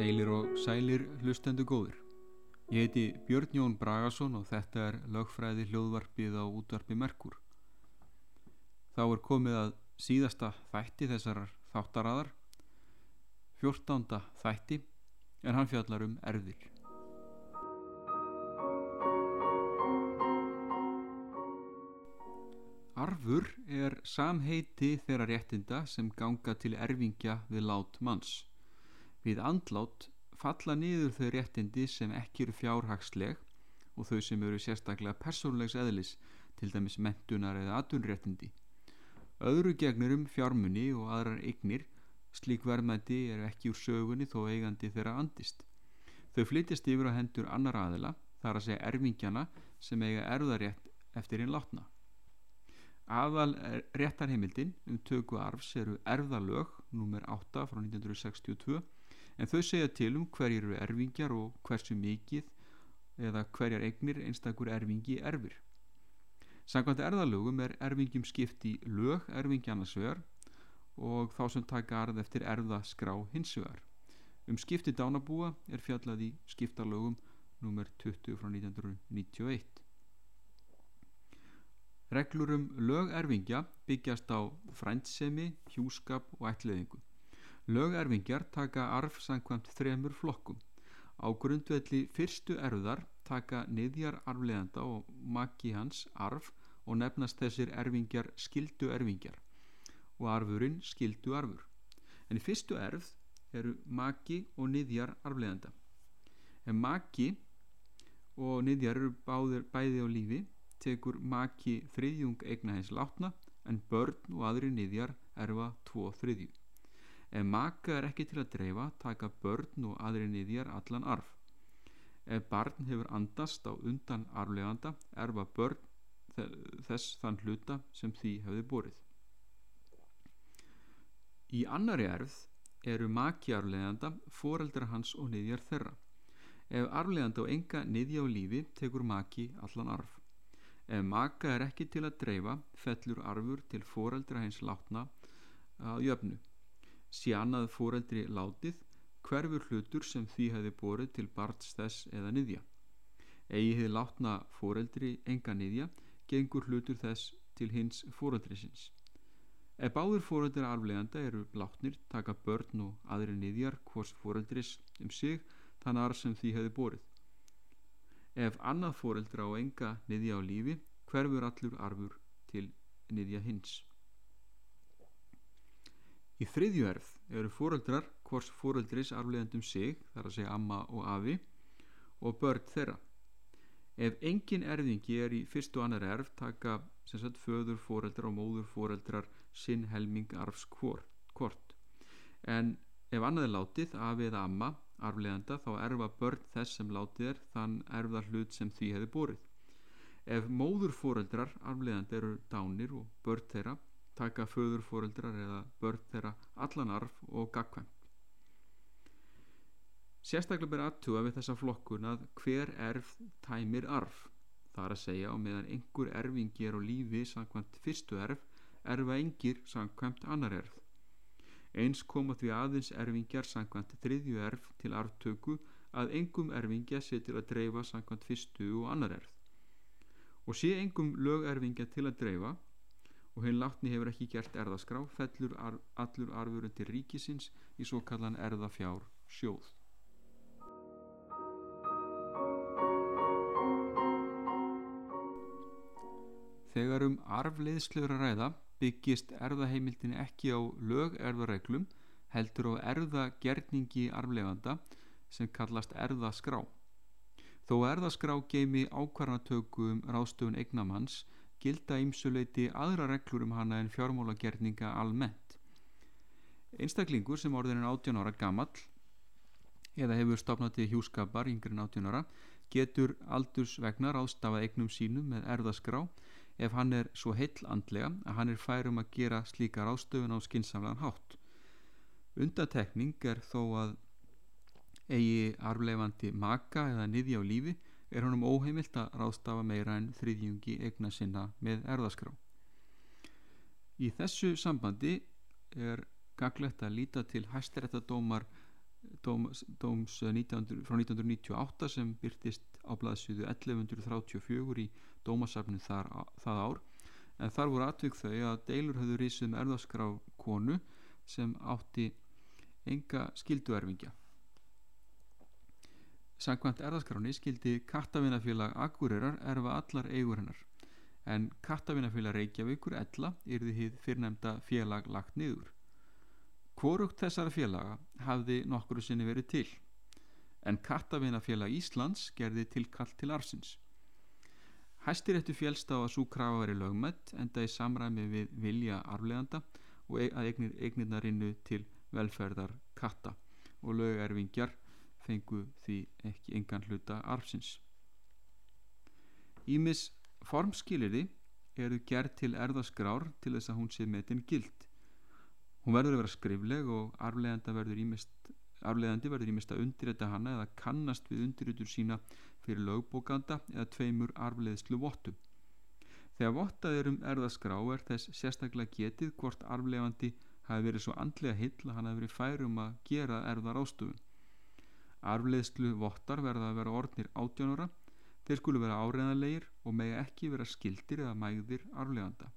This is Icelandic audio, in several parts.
Heilir og sælir hlustendu góður. Ég heiti Björn Jón Bragason og þetta er lögfræði hljóðvarpið á útvarpi Merkur. Þá er komið að síðasta þætti þessar þáttaraðar, 14. þætti, en hann fjallar um erðir. Arfur er samheiti þeirra réttinda sem ganga til erfingja við lát manns. Við andlát falla niður þau réttindi sem ekki eru fjárhagsleg og þau sem eru sérstaklega persónlegs eðlis, til dæmis mentunar eða atunréttindi. Öðru gegnir um fjármunni og aðrar eignir, slík verðmætti er ekki úr sögunni þó eigandi þeirra andist. Þau flytjast yfir á hendur annar aðila, þar að segja erfingjana sem eiga erðarétt eftir einn látna. Aðal réttarheimildin um töku arfs eru erðalög nr. 8 frá 1962 en þau segja til um hverjir eru erfingjar og hversu mikið eða hverjar eignir einstakur erfingi erfir. Samkvæmt erðalögum er erfingjum skipt í lög erfingjarnasvegar og þá sem taka arð eftir erðaskrá hinsvegar. Um skipti dánabúa er fjallað í skiptalögum nr. 20 frá 1991. Reglur um lögerfingja byggjast á frændsemi, hjúskap og ætliðingu. Lögerfingjar taka arf samkvæmt þremur flokkum. Á grundvelli fyrstu erfðar taka niðjar arfleðanda og maki hans arf og nefnast þessir erfingjar skildu erfingjar og arfurinn skildu arfur. En í fyrstu erfð eru maki og niðjar arfleðanda. En maki og niðjar eru báðir bæði á lífi tekur maki þriðjung eigna hins látna en börn og aðri niðjar erfa tvo þriðjung. Ef maka er ekki til að dreifa taka börn og aðri niðjar allan arf. Ef barn hefur andast á undan arfleganda erfa börn þess þann hluta sem því hefði borið. Í annari erfð eru maki arfleganda foreldra hans og niðjar þeirra. Ef arfleganda og enga niðja á lífi tekur maki allan arf. Ef maka er ekki til að dreifa fellur arfur til foreldra hins látna að jöfnu. Sé annað fóreldri látið hverfur hlutur sem því hefði borið til barns þess eða niðja. Eigi hefði látna fóreldri enga niðja gengur hlutur þess til hins fóreldrisins ef báður fóreldri arfleganda eru látnir taka börn og aðri niðjar hvors fóreldris um sig þann arf sem því hefði borið ef annað fóreldra á enga niðja á lífi hverfur allur arfur til niðja hins Í þriðju erf eru fóreldrar hvors fóreldris arflegandum sig, þar að segja amma og afi og börn þeirra. Ef engin erfingi er í fyrst og annar erf taka sem sagt föður fóreldrar og móður fóreldrar sinn helming arfs hvort. En ef annað er látið, afi eða amma, arfleganda, þá erfa börn þess sem látið er þann erfðar hlut sem því hefði borið. Ef móður fóreldrar arfleganda eru dánir og börn þeirra taka föður fóreldrar eða börn þeirra allan arf og gagkvæmt. Sérstaklega ber aðtúa við þessa flokkun að hver erf tæmir arf. Það er að segja og meðan einhver erfingi er á lífi samkvæmt fyrstu erf, erfa engir samkvæmt annar erf. Eins koma því aðeins erfingjar samkvæmt þriðju erf til arftöku að engum erfingja sé til að dreifa samkvæmt fyrstu og annar erf. Og sé engum lögerfingja til að dreifa og henn látni hefur ekki gert erðaskrá fellur ar allur arfurinn til ríkisins í svo kallan erðafjár sjóð. Þegar um arfleiðslur að ræða byggist erðaheimildin ekki á lögerðareglum heldur á erðagerningi arfleganda sem kallast erðaskrá. Þó erðaskrá geimi ákvarnatöku um ráðstöfun eignamanns gilda ímsuleiti aðra reglur um hana en fjármálagerninga almennt. Einstaklingur sem orðin er 18 ára gammal eða hefur stopnað til hjúskapar yngre en 18 ára getur aldurs vegna ráðstafað eignum sínum með erðaskrá ef hann er svo heill andlega að hann er færum að gera slíka ráðstöfun á skinsamlegan hátt. Undatekning er þó að eigi arfleifandi maka eða niðja á lífi er honum óheimilt að ráðstafa meira en þriðjungi egna sinna með erðaskrá. Í þessu sambandi er gaglegt að líta til dóms 1900, frá 1998 sem byrtist á blaðsjöðu 1134 í dómasafnum þar, það ár. En þar voru atvik þau að deilur höfðu rísið með um erðaskrá konu sem átti enga skilduerfingja Sankvæmt erðaskráni skildi kattavinnafélag Akureyrar erfa allar eigur hennar. En kattavinnafélag Reykjavíkur ella yrði hið fyrrnemda félag lagt niður. Hvorugt þessara félaga hafði nokkru sinni verið til, en Kattavinafélag Íslands gerði tilkall til arsins. Hæstiréttu félst á að svo krafa veri lögmætt enda í samræmi við vilja arfleganda og e- að eignir, eignirna rinnu til velferðar katta og lögerfingjar fengu því ekki engan hluta arfsins. Ímis formskiliði eru gerð til erðaskrár til þess að hún sé metin gild Hún verður að vera skrifleg og arflegandi verður ímest, arflegandi verður ímest að undirrita hana eða kannast við undirritur sína fyrir lögbókanda eða tveimur arfleðslu vottum. Þegar vottað er um erðaskrá er þess sérstaklega getið hvort arflegandi hafi verið svo andlega hill að hann hafi verið færum að gera erðar ástofun. Arfleðslu vottar verða að vera orðnir átjónara, þeir skulu vera áreðanleir og megi ekki vera skildir eða mægðir arfleganda.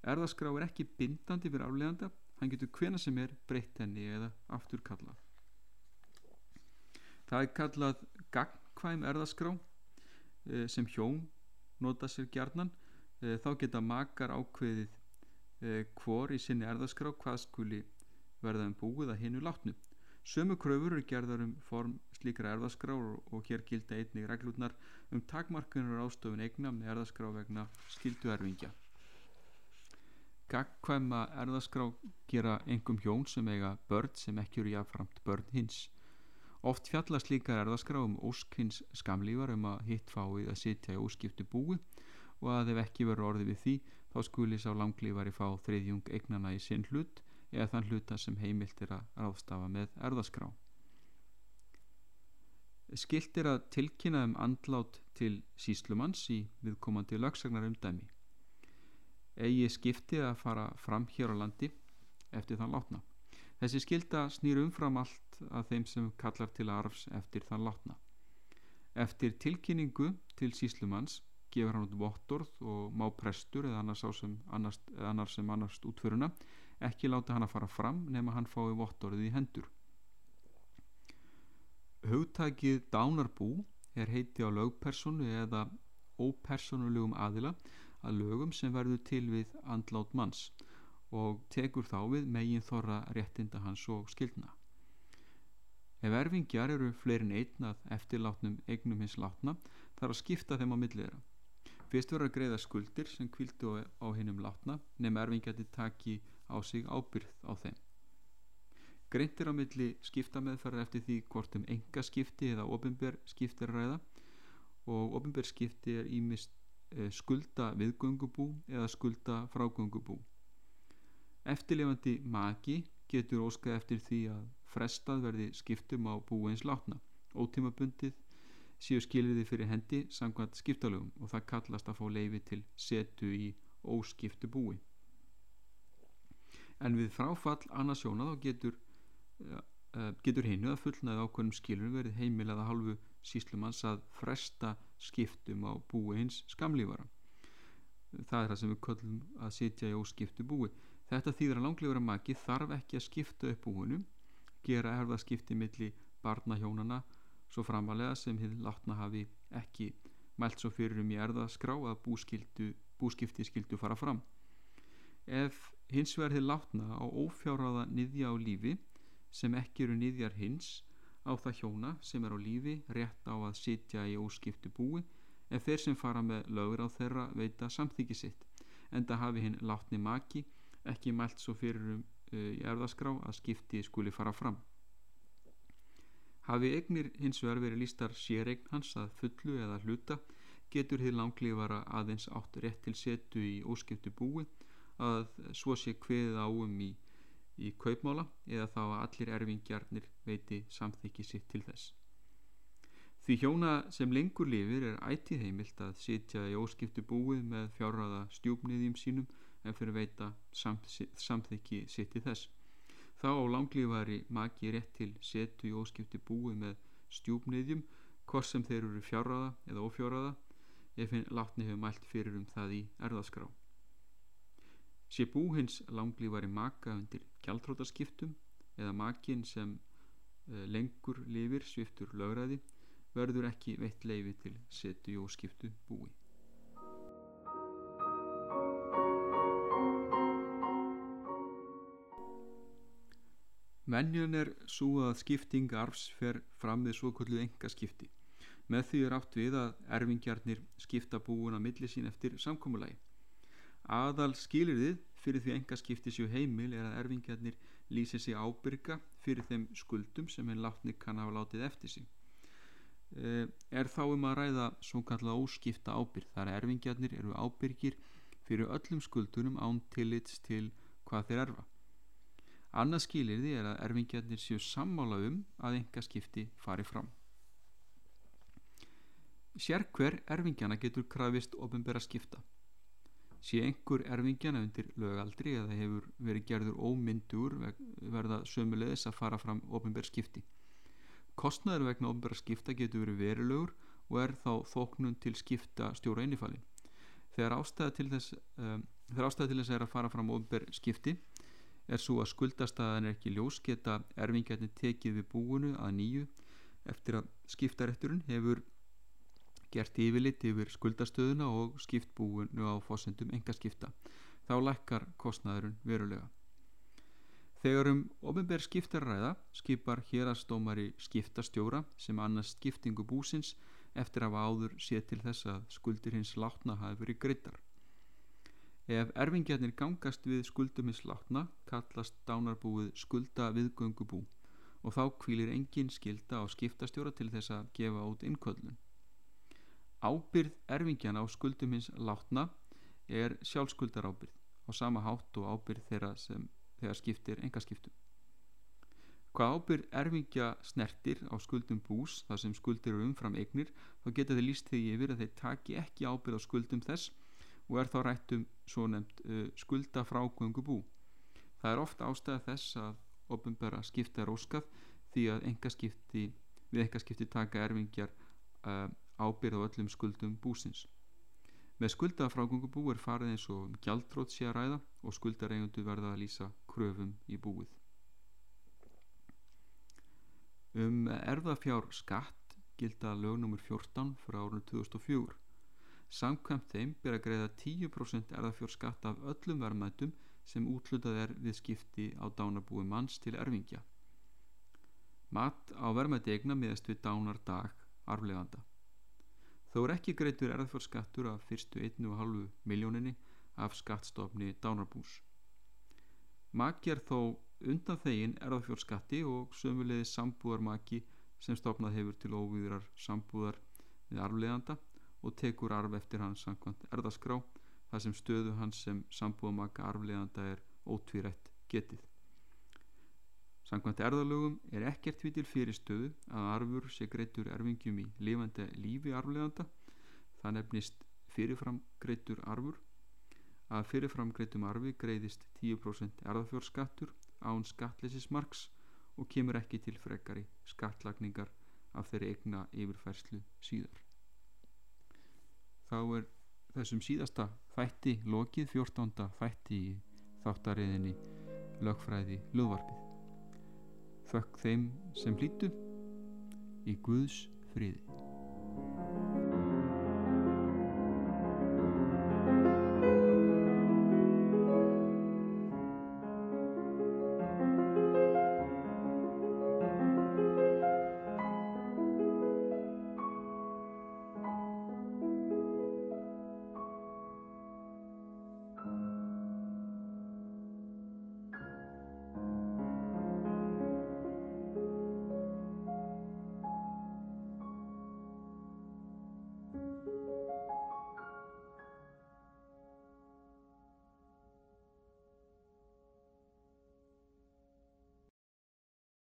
Erðaskrá er ekki bindandi fyrir afleganda, hann getur hvena sem er breytt henni eða aftur kallað. Það er kallað gagnkvæm erðaskrá eh, sem hjón nota sér gjarnan, eh, þá geta makar ákveðið hvor eh, í sinni erðaskrá hvað skuli verða um búið að hinnu látnu. Sömu kröfur eru gerðar um form slíkra erðaskrá og hér gilda einnig reglurnar um takmarkunar ástöfun eigna með erðaskrá vegna skildu erfingja gagkvæma erðaskrá gera engum hjón sem eiga börn sem ekki eru jáfnframt börn hins. Oft fjallast líka erðaskrá um óskins skamlífar um að hitt fáið að sitja í óskiptu búi og að ef ekki veru orði við því þá skuli sá langlífari fá þriðjung eignana í sinn hlut eða þann hluta sem heimilt er að ráðstafa með erðaskrá. Skilt er að tilkynna um andlát til síslumanns í viðkomandi lagsagnar um dæmi eigi skipti að fara fram hér á landi eftir þann látna. Þessi skilda snýr umfram allt að þeim sem kallar til arfs eftir þann látna. Eftir tilkynningu til síslumanns gefur hann út vottorð og má prestur eða annars sem annars, annars, annars útföruna ekki láta hann að fara fram nema hann fái vottorðið í hendur. Haugtækið dánarbú er heiti á lögpersonu eða ópersonulegum aðila að lögum sem verður til við andlát manns og tekur þá við megin þorra réttinda hans og skildna. Ef erfingjar eru fleirin einn að eftirlátnum eignum hins látna þarf að skipta þeim á milliðra. Fyrst verður að greiða skuldir sem kvildu á hinnum látna nefn erfingjandi taki á sig ábyrð á þeim. Greintir á milli skipta meðferðar eftir því hvort um enga skipti eða ofinber skipti er ræða og ofinber skipti er ímist skulda viðgöngubú eða skulda frágöngubú. Eftirlefandi maki getur óskað eftir því að frestað verði skiptum á búeins látna. Ótímabundið séu skilriði fyrir hendi samkvæmt skiptalögum og það kallast að fá leifi til setu í óskiptu búi. En við fráfall annarsjóna þá getur, uh, getur hinnu að fullnaði ákveðnum skilur verið heimilaða halvu síslumanns að fresta skiptum á búi hins skamlífara það er það sem við köllum að sitja í óskiptu búi. Þetta þýðar að langlífara maki þarf ekki að skipta upp búinu gera erðaskipti milli barnahjónana svo framalega sem hinn látna hafi ekki mælt svo fyrir um í erðaskrá að búskildu, búskipti skildu fara fram. Ef hins verði látna á ófjáráða niðja á lífi sem ekki eru niðjar hins á það hjóna sem er á lífi rétt á að sitja í óskiptu búi ef þeir sem fara með lögur á þeirra veita samþyggi sitt en það hafi hinn látni maki ekki mælt svo fyrir um uh, í erðaskrá að skipti skuli fara fram. Hafi eignir hins vegar verið lístar séregn hans að fullu eða hluta getur þið langlífara aðeins átt rétt til setu í óskiptu búi að svo sé hveðið áum í í kaupmála eða þá að allir erfingjarnir veiti samþykki sitt til þess. Því hjóna sem lengur lifir er ætið heimilt að sitja í óskiptu búið með fjárraða stjúpniðjum sínum en fyrir veita samþykki sitt til þess. Þá á langlífari maki rétt til setu í óskipti búi með stjúpniðjum hvort sem þeir eru fjárraða eða ófjárraða ef hinn látni hefur mælt fyrir um það í erðaskrá. Sé bú hins langlífari maka undir gjaldrótaskiptum eða makin sem eh, lengur lifir sviftur lögræði verður ekki veitt leifi til setu í óskiptu búi. Menjun er svo að skipting arfs fer fram við svo kvöldu engaskipti. Með því er átt við að erfingjarnir skipta búin að milli sín eftir samkómulagi. Aðal skilirðið fyrir því engaskipti séu heimil er að erfingjarnir lýsi sig ábyrga fyrir þeim skuldum sem henn látni kann hafa látið eftir sig. Eh, er þá um að ræða svo kallað óskipta ábyrg. Þar er erfingjarnir eru ábyrgir fyrir öllum skuldunum án tillits til hvað þeir erfa. Annað skilirði er að erfingjarnir séu sammála um að enga skipti fari fram. Sérkver erfingjana getur krafist ofinbera skipta. Sé einhver erfingjana undir lögaldri eða hefur verið gerður ómyndur verða sömulegis að fara fram ofinbera skipti. Kostnaður vegna ofinbera skipta getur verið verulegur og er þá þóknun til skipta stjóra einifalin. Þegar ástæða til þess, um, ástæða til þess er að fara fram ofinbera skipti er svo að skuldastæðan er ekki ljós geta erfingjarnir tekið við búinu að nýju eftir að skiptaretturinn hefur gert yfirlit yfir skuldastöðuna og skipt búinu á fósendum engaskipta þá lækkar kostnæðurinn verulega. Þegar um ofinberð skiptarræða skipar hérastómari skiptastjóra sem annars skiptingu búsins eftir að áður sé til þess að skuldir hins látna hafi verið greitar Ef erfingjarnir gangast við skuldum hins látna kallast dánarbúið skulda viðgöngubú og þá kvílir engin skilda á skiptastjóra til þess að gefa út innköllun. Ábyrð erfingjana á skuldum hins látna er sjálfskuldar ábyrð á sama hátt og ábyrð þeirra sem þegar skiptir engaskiptum. Hvað ábyrð erfingja snertir á skuldum bús þar sem skuldir eru umfram eignir þá geta þeir líst þegar yfir að þeir taki ekki ábyrð á skuldum þess og er þá rætt um svo nefnt uh, skulda frágöngu bú. Það er ofta ástæða þess að ofinbæra skipta er óskað því að engaskipti, við engaskipti taka erfingjar uh, ábyrð á öllum skuldum búsins. Með skulda frágöngu bú er farið eins og um gjaldrótt sé að ræða og skuldareigundu verða að lýsa kröfum í búið. Um erðafjár skatt gilda lögnumur 14 frá árunum 2004 Samkvæmt þeim ber að greiða 10% erðafjórskatt af öllum verðmættum sem útlutað er við skipti á dánarbúi manns til erfingja. Mat á verðmætti egna miðast við dánardag arfleganda. Þó er ekki greitur erðafjórskattur af fyrstu 1,5 miljóninni af skattstofni dánarbús. Maki er þó undan þegin erðafjórskatti og sömulegði sambúðarmaki sem stofnað hefur til óvíðurar sambúðar við arfleganda og tekur arf eftir hans samkvæmt erðaskrá þar sem stöðu hans sem sambúðamaka arfleganda er ótvírætt getið. Samkvæmt erðalögum er ekkert vitil fyrir stöðu að arfur sé greitur erfingjum í lifandi lífi arfleganda það nefnist fyrirfram greitur arfur. Að fyrirfram greitum arfi greiðist 10% erðafjórskattur án skattlesismarks og kemur ekki til frekari skattlagningar af þeirri egna yfirfærslu síðar. Þá er þessum síðasta þætti lokið 14. þætti í þáttariðinni lögfræði lögvarpið Fökk þeim sem hlýtu í Guðs friði.